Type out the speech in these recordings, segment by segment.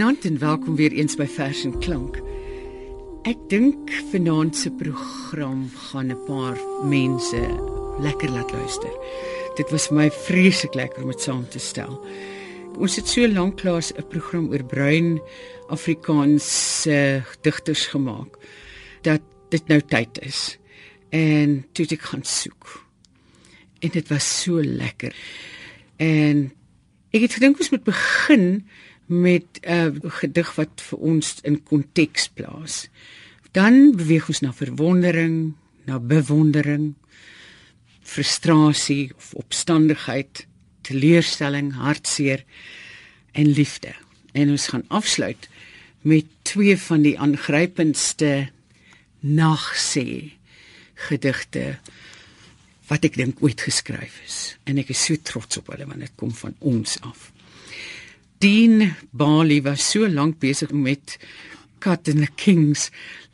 Goeienaand en welkom weer eens by Vers en Klank. Ek dink vanaand se program gaan 'n paar mense lekker laat luister. Dit was my vreeslik lekker om dit saam te stel. Ons het so lanklaas 'n program oor bruin Afrikaanse digters gemaak dat dit nou tyd is. En toe ek gaan soek. En dit was so lekker. En ek het gedink ons moet begin met 'n uh, gedig wat vir ons in konteks plaas. Dan beweeg ons na verwondering, na bewondering, frustrasie of opstandigheid, teleurstelling, hartseer en liefde. En ons gaan afsluit met twee van die aangrypendste nagsê gedigte wat ek dink ooit geskryf is. En ek is so trots op hulle want dit kom van ons af. Dean Bali was so lank besig met Cut and the Kings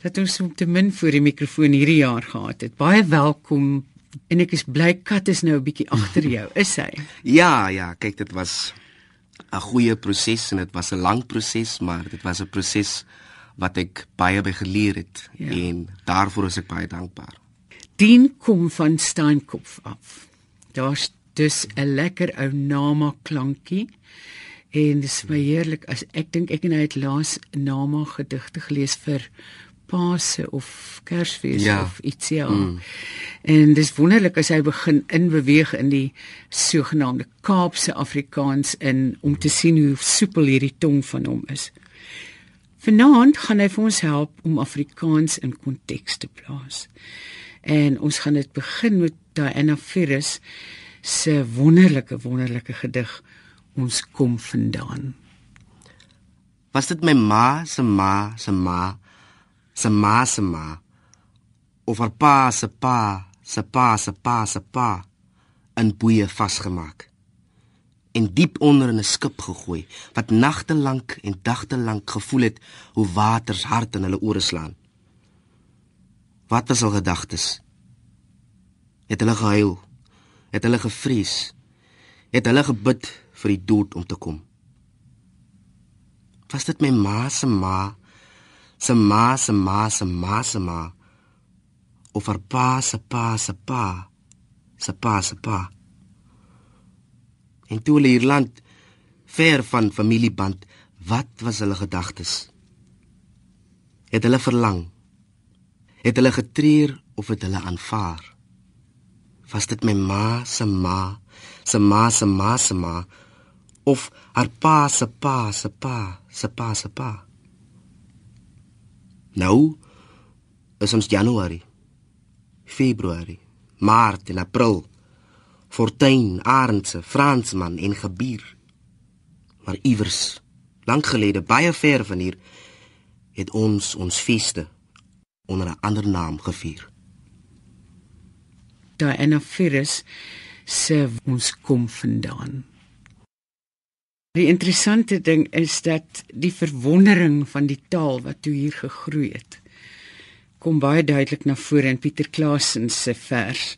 dat ons hom te min voor die mikrofoon hierdie jaar gehad het. Baie welkom en ek is bly Cut is nou 'n bietjie agter jou, is hy? Ja, ja, kyk dit was 'n goeie proses en dit was 'n lang proses, maar dit was 'n proses wat ek baie by geleer het ja. en daarvoor is ek baie dankbaar. Dean kom van Steenkop af. Daar's dus 'n lekker ou nama klankie. En dis my heerlik as ek dink ek en hy het laas Nama gedigte gelees vir Paase of Kersfees ja. of iets ja. Mm. En dis wonderlik as hy begin inbeweeg in die sogenaamde Kaapse Afrikaans in om te sien hoe soepel hierdie tong van hom is. Vanaand gaan hy vir ons help om Afrikaans in konteks te plaas. En ons gaan dit begin met Diana Ferris se wonderlike wonderlike gedig ons kom vandaan. Was dit my ma se ma se ma se ma se ma of haar pa se pa se pa se pa se pa in boeye vasgemaak en diep onder in 'n skip gegooi wat nagte lank en dagte lank gevoel het hoe waters hard in hulle ore slaan. Wat was al gedagtes? Het hulle gehuil? Het hulle gevrees? Het hulle gebid vir die dood om te kom. Was dit my ma se ma, se ma se ma se ma se ma of haar pa se pa se pa, se pa se pa. En toe hulle Ierland ver van familieband, wat was hulle gedagtes? Het hulle verlang? Het hulle getreur of het hulle aanvaar? Was dit my ma se ma, se ma se ma se ma of haar pa se pa se pa se pa se pa. Nou is ons Januarie, Februarie, Maart en April. Fortuin, Arendse, Fransman en Gebier. Maar iewers, lank gelede, baie ver van hier, het ons ons feeste onder 'n ander naam gevier. Diana Ferris se ons kom vandaan. Die interessante ding is dat die verwondering van die taal wat toe hier gegroei het kom baie duidelik na vore in Pieter Klasen se vers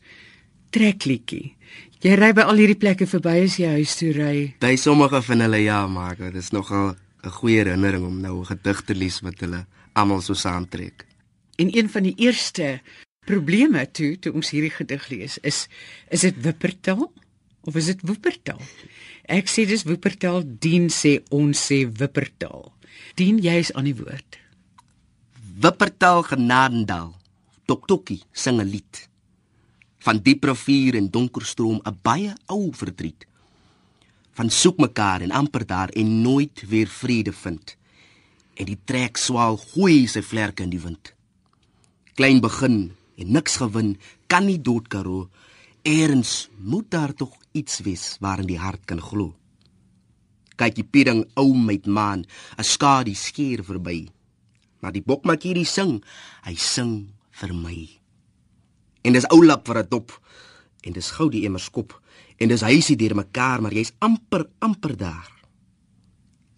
Treklietjie. Jy ry by al hierdie plekke verby as jy huis toe ry. By sommige van hulle ja, maar dit is nogal 'n goeie herinnering om nou 'n gedig te lees wat hulle almal so saamtrek. En een van die eerste probleme toe toe ons hierdie gedig lees is is dit wippertaal of is dit woepertaal? Ek sê dis Wuppertal, dien sê ons sê Wuppertal. Dien jy is aan die woord. Wuppertal genadendal. Toktokkie sing 'n lied. Van diep rivier en donker stroom 'n baie ou verdriet. Van soek mekaar en amper daar en nooit weer vrede vind. En die trek swaal gooi sy vlerke in die wind. Klein begin en niks gewin, kan nie dood karoo. Eerens moet daar tog iets wees waarin die hart kan glo. Kyk die pieding ou met maan, 'n skadu skeer verby. Maar die bokmakierie sing, hy sing vir my. En dis ou lap vir 'n dop en dis gou die emmer skop en dis huisie deur mekaar, maar jy's amper amper daar.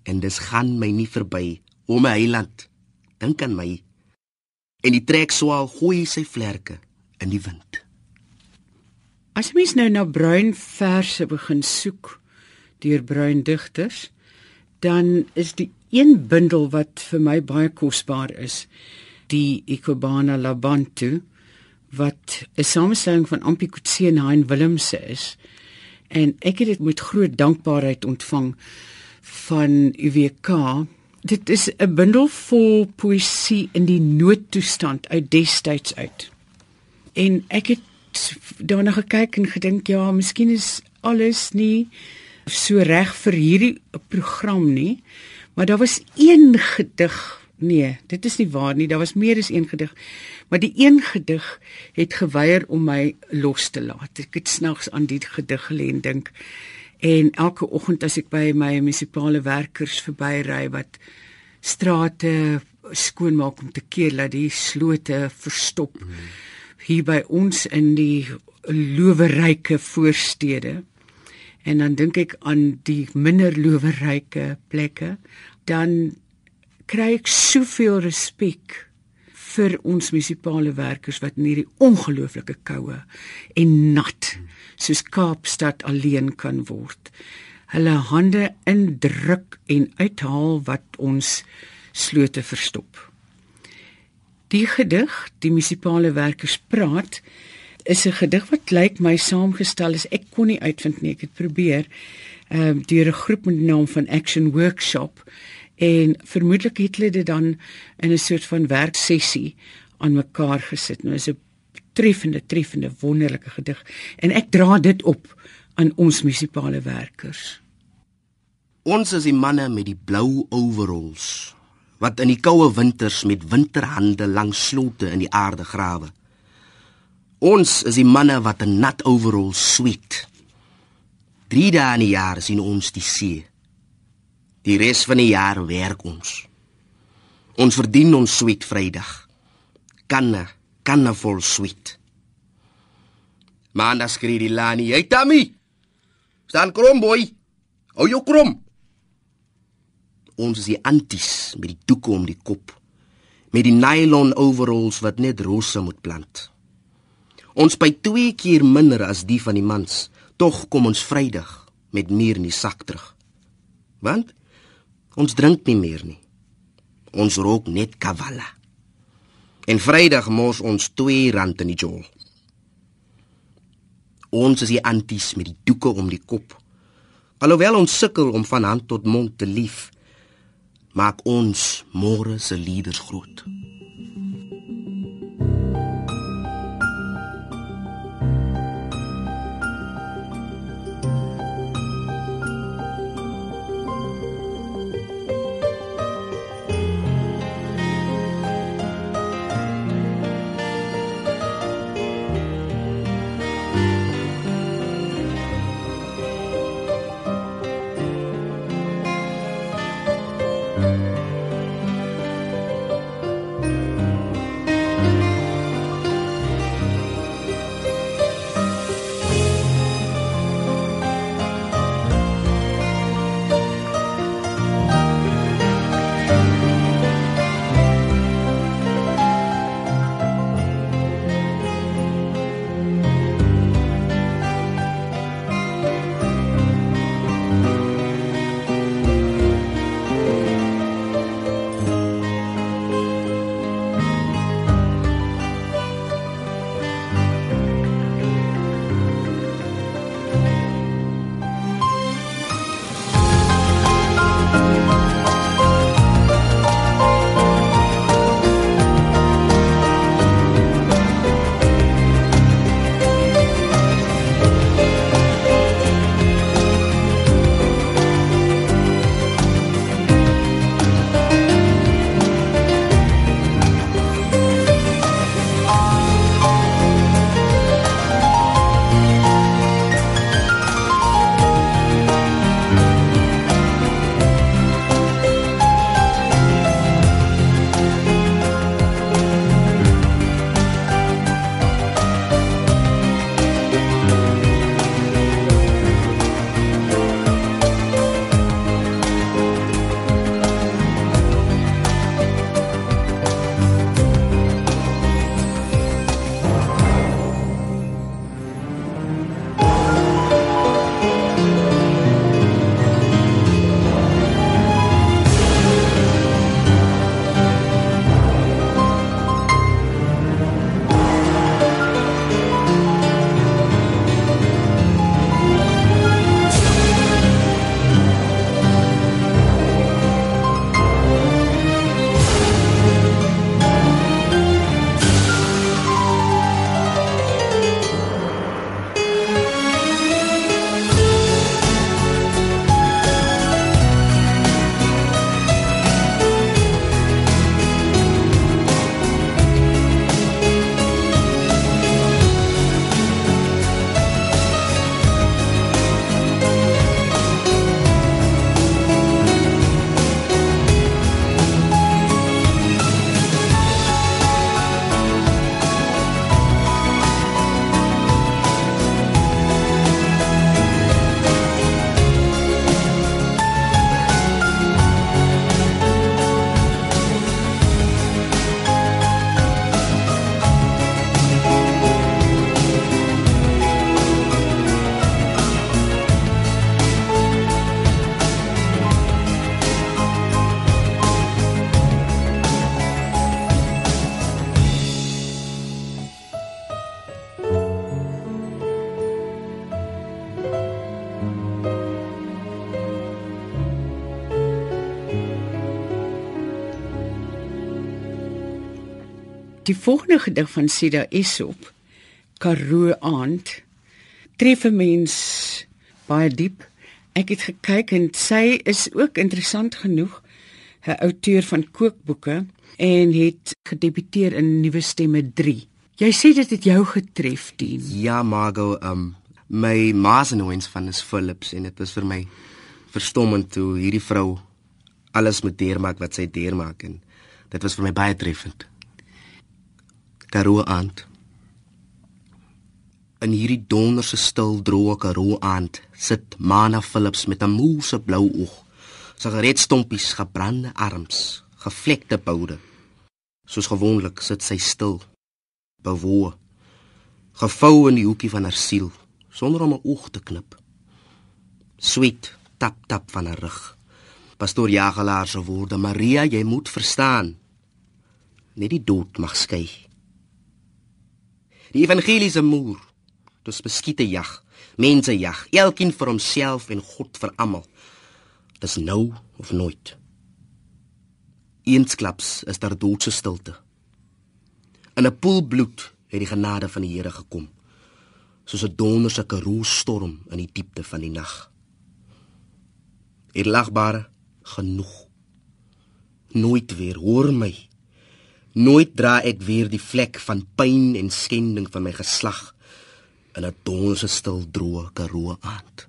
En dis gaan my nie verby, o my heiland, dink aan my. En die trek swaal gooi sy vlerke in die wind. As mens nou na bruin verse begin soek deur bruin digters, dan is die een bundel wat vir my baie kosbaar is, die Ikobana Labantu wat 'n samestelling van Ampikutse en Hein Willemse is. En ek het dit met groot dankbaarheid ontvang van UWK. Dit is 'n bundel vol poësie in die noodtoestand uit destyds uit. En ek het daarna gekyk en gedink ja, miskien is alles nie so reg vir hierdie program nie. Maar daar was een gedig. Nee, dit is nie waar nie. Daar was meer as een gedig. Maar die een gedig het geweier om my los te laat. Ek het snags aan die gedig gelê en dink en elke oggend as ek by my munisipale werkers verbyry wat strate skoonmaak om te keer dat die slote verstop hier by ons in die loweryke voorstede en dan dink ek aan die minder loweryke plekke dan kry ek soveel respek vir ons munisipale werkers wat in hierdie ongelooflike koue en nat soos Kaapstad alleen kan word. Hulle hande indruk en uithaal wat ons slote verstop. Die gedig, die munisipale werkers praat, is 'n gedig wat lyk my saamgestel is. Ek kon nie uitvind nie. Ek het probeer ehm uh, deur 'n groep met die naam van Action Workshop en vermoedelik het hulle dit dan in 'n soort van werksessie aan mekaar gesit. Nou is 'n treffende, treffende, wonderlike gedig en ek dra dit op aan ons munisipale werkers. Ons is die manne met die blou overalls wat in die koue winters met winterhande langs slote in die aarde grawe. Ons is die manne wat 'n nat overall sweet. 3 dae in die jaar sien ons die see. Die res van die jaar werk ons. Ons verdien ons sweet Vrydag. Kanne, kanne vol sweet. Maandag skree die Lani, "Hey Tammy! Staan krom boy. Hou jou krom." Ons is die anties met die doeke om die kop, met die nylon overalls wat net rose moet plant. Ons by 2 keer minder as die van die mans, tog kom ons Vrydag met meer in die sak terug. Want ons drink nie meer nie. Ons rook net kavalla. En Vrydag mos ons 2 rand in die jol. Ons is die anties met die doeke om die kop. Alhoewel ons sukkel om van hand tot mond te lief, maak ons môre se leaders groot. Die volgende gedig van Sida Esop, Karoo aand, tref 'n mens baie diep. Ek het gekyk en sy is ook interessant genoeg 'n outeur van kookboeke en het gedebuteer in Nuwe Stemme 3. Jy sê dit het jou getref, Dien. Ja, Margo, um my ma se noens van is Philips en dit was vir my verstommend toe hierdie vrou alles moet deurmaak wat sy deurmaak en dit was vir my baie treffend. Karoo aand. In hierdie donderse stil droë Karoo aand sit Mana Philips met 'n moeëse blou oog, sigaretstompies, gebrande arms, gevlekte boude. Soos gewoonlik sit sy stil, bewoe, gevou in die hoekie van haar siel, sonder om 'n oog te knip. Sweet tap tap van haar rug. Pastoor Jagelaar se woorde: "Maria, jy moet verstaan. Net die dood mag skei." Die evangeliese moer, dis beskiete jag, mense jag, elkeen vir homself en God vir almal. Dis nou of nooit. Eensklaps is daar doodse stilte. In 'n poel bloed het die genade van die Here gekom, soos 'n donderse karoo storm in die diepte van die nag. Eerlagbare genoeg. Nooit weer hoor my. Nooit dra ek weer die vlek van pyn en skending van my geslag in 'n donse stil droë karoo aand.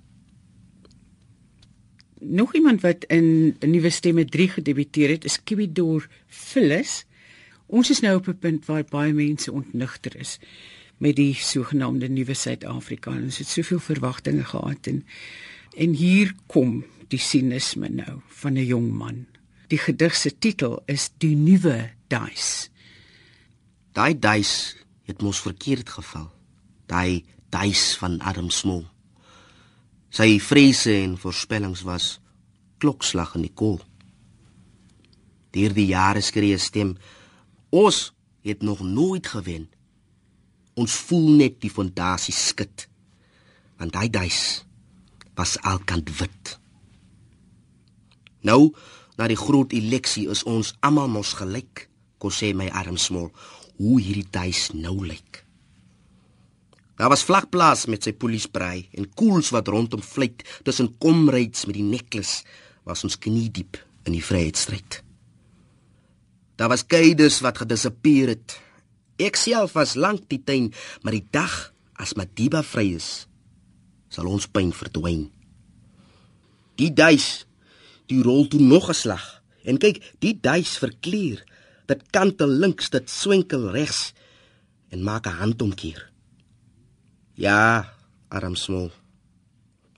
Nog iemand wat in 'n nuwe stemme 3 gedebuteer het, is Kibidor Phyllis. Ons is nou op 'n punt waar baie mense ontnigter is met die sogenaamde nuwe Suid-Afrika. Ons het soveel verwagtinge gehad en en hier kom die sinisme nou van 'n jong man. Die gedig se titel is Die nuwe duis. Daai duis het mos verkeerd geval. Daai duis van Adam Smol. Sy vrese en voorspellings was klokslag in die kol. Deur die jare skree stem: Ons het nog nooit gewen. Ons voel net die fondasie skud. Want daai duis was alkant wit. Nou, na die groot eleksie is ons almal mos gelyk, kon sê my arm smol, hoe hierdie tuis nou lyk. Daar was vlakplaas met sy polisbrei en koels wat rondom vlieg tussen komreids met die nekles was ons knie diep in die vryheidsstryd. Daar was keiders wat gedisappear het. Ek self was lank die tuin, maar die dag as Madiba vry is, sal ons pyn verdwyn. Die duis die rol toe nog 'n slag. En kyk, die duis verkleur. Dit kantel links, dit swenkel regs en maak 'n handomkeer. Ja, arm smol.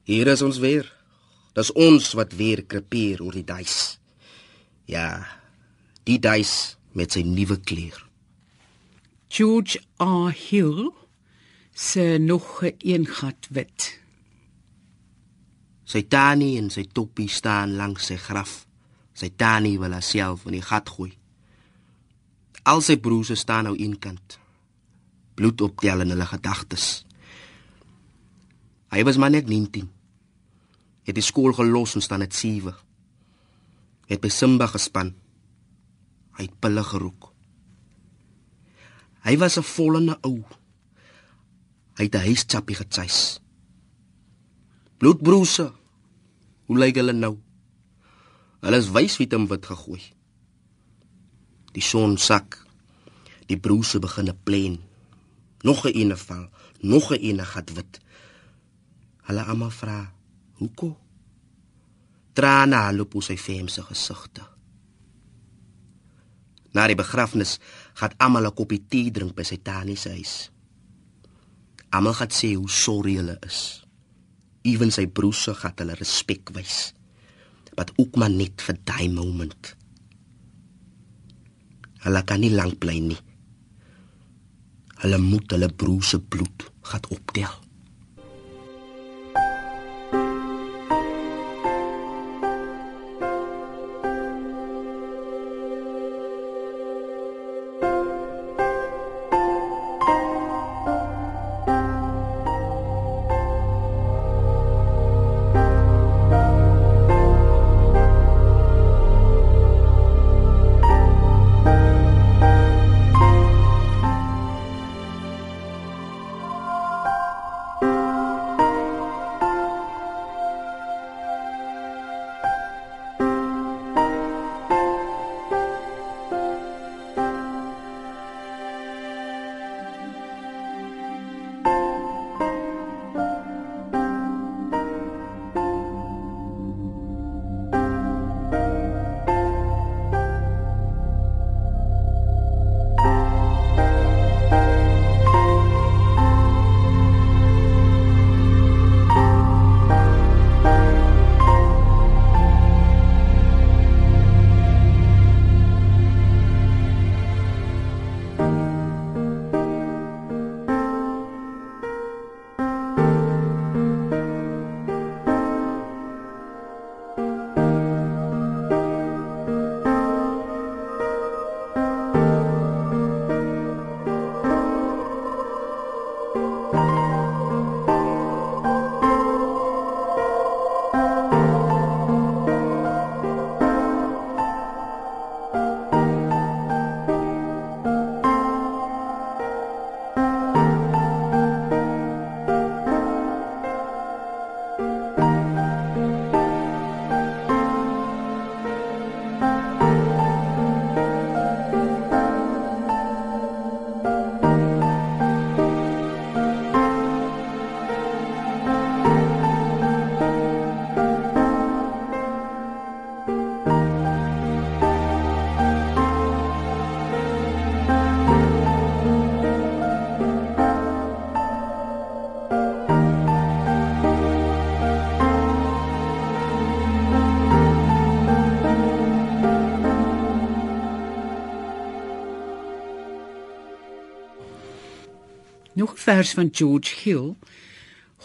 Hier is ons weer. Dis ons wat weer krepeer oor die duis. Ja, die duis met sy nuwe kleur. George R. Hill se nog 'n gat wit. Sy tannie en sy toppie staan langs sy graf. Sy tannie wil haarself in die gat gooi. Al sy broers staan nou eenkant. Bloed optel in hulle gedagtes. Hy was maar net 19. Het die skool gelos en staan net 7. Het by Simba gespan. Hy het pille gerook. Hy was 'n vollene ou. Hy het 'n huischappie gechase. Bloedbroese. Hoe lyk hulle nou? Hulle is wys wie hom wit gegooi. Die son sak. Die broese begin plen. Nog 'n ene val, nog 'n ene gat wit. Hulle almal vra: "Hoekom?" Trane loop op sy femse gesigte. Na die begrafnis gaan almal 'n koppie tee drink by sy tannie se huis. Almal gaan sê hoe sorry hulle is ewen sy broers se gat hulle respek wys. Wat ook maar net vir daai moment. Hulle kan nie lank bly nie. Hulle moet hulle broers se bloed gat optel. Vers van George Hill.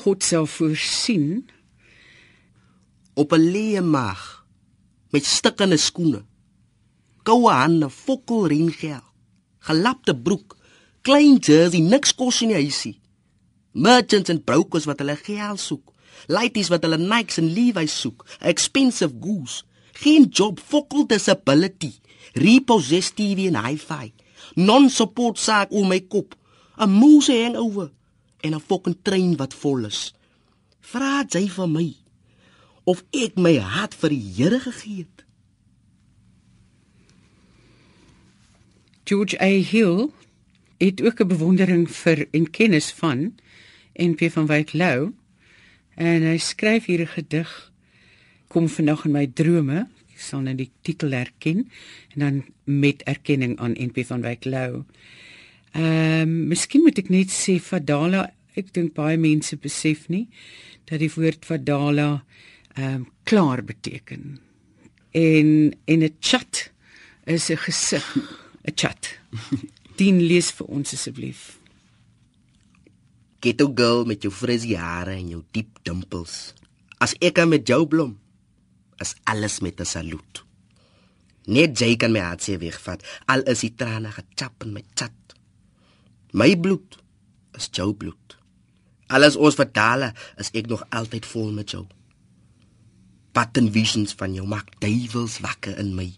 God sal voorsien op 'n leë maag met stikkende skoene. Koue hande, fokkel reengel, gelapte broek, klein jersey, niks kos in die huisie. Merchants en brokers wat hulle geld soek. Ladies wat hulle Nikes en Levi's soek. Expensive goose. Geen job, fokkel disability. Repossessed TV en hi-fi. Non-support saak om my kop. 'n Moose hangover en 'n fucking trein wat vol is. Vra jy vir my of ek my hart vir die Here gegee het? George A. Hill het ook 'n bewondering vir en kennis van NP van Wyk Lou en hy skryf hier 'n gedig kom vanoggend in my drome ek sal net die titel herken en dan met erkenning aan NP van Wyk Lou. Ehm um, miskien moet ek net sê Fadala ek dink baie mense besef nie dat die woord Fadala ehm um, klaar beteken. En in 'n chat is 'n gesig 'n chat. Dien lees vir ons asseblief. Ghetto girl met jou frizzy hare en jou diep dimpels. As ek aan met jou blom, is alles met 'n saluut. Net jy kan my hart se wegvat, al is die trane gechap in my chat. My bloed is jou bloed. Alles ons vertale is ek nog altyd vol met jou. Pattern visions van jou maak duiwels wakker in my.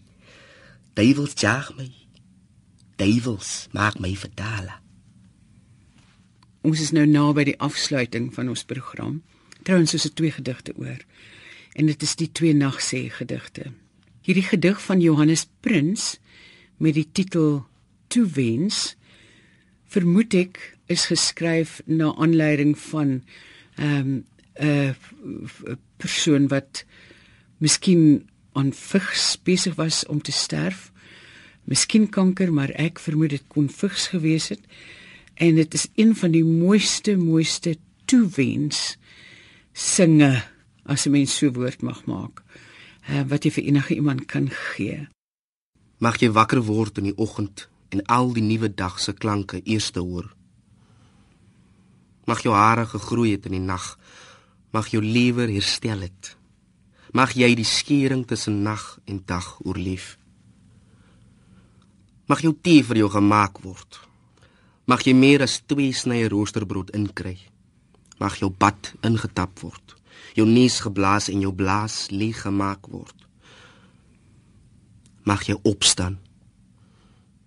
Duiwels jag my. Duiwels maak my vertale. Ons is nou naby die afsluiting van ons program. Trouwens is dit twee gedigte oor. En dit is die twee nagsê gedigte. Hierdie gedig van Johannes Prins met die titel Toewens vermoed ek is geskryf na aanleiding van ehm um, 'n uh, persoon wat miskien aan vigs besig was om te sterf. Miskien kanker, maar ek vermoed dit kon vigs gewees het en dit is een van die mooiste mooiste toewens singe as 'n mens so woord mag maak uh, wat jy vir enige iemand kan gee mag jy wakker word in die oggend en al die nuwe dag se klanke eers hoor mag jou hare gegroei het in die nag mag jou lewer herstel het mag jy die skering tussen nag en dag oorleef mag jou tee vir jou gemaak word Mag jy meer as 2 snye roosterbrood inkry. Mag jou bad ingetap word. Jou neus geblaas en jou blaas leeg gemaak word. Mag jy opstaan.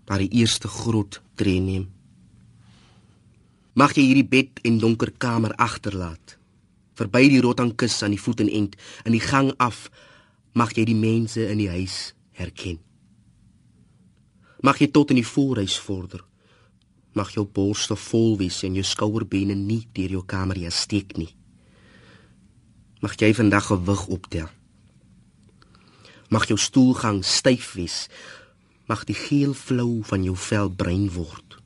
Daar die eerste groot tree neem. Mag jy hierdie bed en donker kamer agterlaat. Verby die rotankus aan die voet en end in die gang af mag jy die mense in die huis herken. Mag jy tot in die voorhuis vorder mag jou borste vol wees en jou skouerbene nie deur jou kamer hier steek nie. Mag jy vandag gewig optel. Mag jou stoelgang styf wees. Mag die geel flou van jou vel bruin word.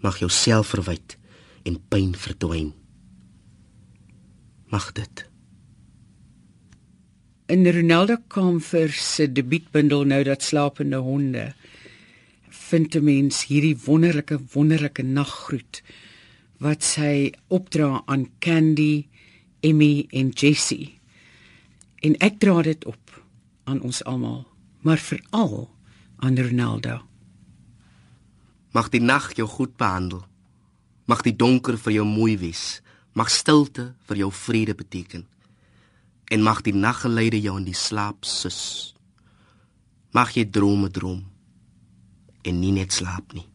Mag jou selfverwyd en pyn verdwyn. Mag dit. In Ronaldo kom vir sy debuutbundel nou dat slapende honde vind 'n mens hierdie wonderlike wonderlike naggroet wat sy opdra aan Candy, Emmy en Jessie. En ek dra dit op aan ons almal, maar veral aan Ronaldo. Mag die nag jou goed behandel. Mag die donker vir jou mooi wees. Mag stilte vir jou vrede beteken. En mag die naggeleide jou in die slaap sus. Mag jy drome droom en nie net slaap nie.